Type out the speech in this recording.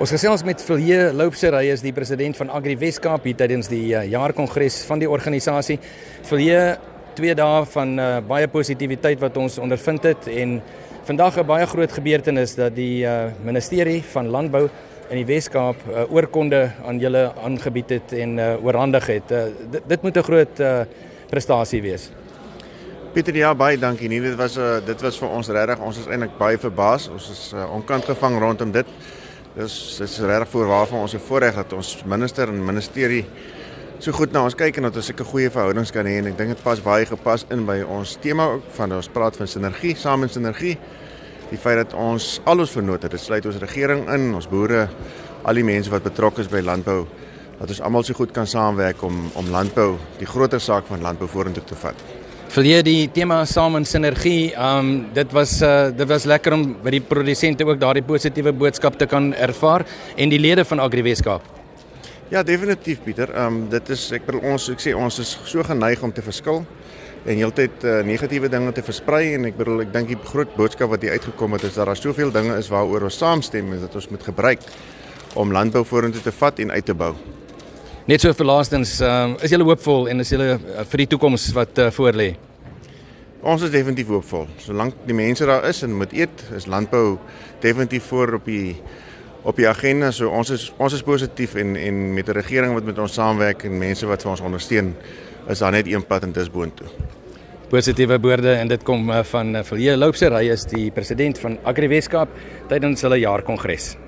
Ons gesels met Vilje Loupser, hy is die president van Agri Weskaap hier tydens die uh, jaarkongres van die organisasie. Vilje, twee dae van uh, baie positiwiteit wat ons ondervind het en vandag 'n baie groot gebeurtenis dat die uh, ministerie van landbou in die Weskaap uh, oorkonde aan julle aangebied het en uh, oorhandig het. Uh, dit, dit moet 'n groot uh, prestasie wees. Pieter ja baie dankie. Nee, dit was uh, dit was vir ons regtig. Ons is eintlik baie verbaas. Ons is uh, onkant gevang rondom dit. Dis dis regtig voor waarvan ons 'n voorreg het ons minister en ministerie so goed na ons kyk en dat ons sulke goeie verhoudings kan hê en ek dink dit pas baie gepas in by ons tema ook van ons praat van sinergie, saam in sinergie. Die feit dat ons al ons vennote, dit sluit ons regering in, ons boere, al die mense wat betrokke is by landbou, dat ons almal so goed kan saamwerk om om landbou, die groter saak van landbou vorentoe te vat. Jy die tema saam in sinergie, ehm um, dit was uh, dit was lekker om by die produsente ook daardie positiewe boodskap te kan ervaar en die lede van Agri Weskaap. Ja, definitief Pieter. Ehm um, dit is ek bedoel ons ek sê ons is so geneig om te verskil en heeltyd uh, negatiewe dinge te versprei en ek bedoel ek dink die groot boodskap wat hier uitgekom het is dat daar soveel dinge is waaroor ons saamstem en dat ons moet gebruik om landbou vorentoe te vat en uit te bou. Net so vir laastens, um, is julle hoopvol en is julle uh, vir die toekoms wat uh, voor lê? Ons is definitief hoopvol. Solank die mense daar is en moet eet, is landbou definitief voor op die op die agenda. So ons is ons is positief en en met 'n regering wat met ons saamwerk en mense wat vir ons ondersteun, is daar net een pad en dis boontoe. Positiewe woorde en dit kom uh, van Vilje Loupser, hy is die president van Agri Weskaap tydens hulle jaarkongres.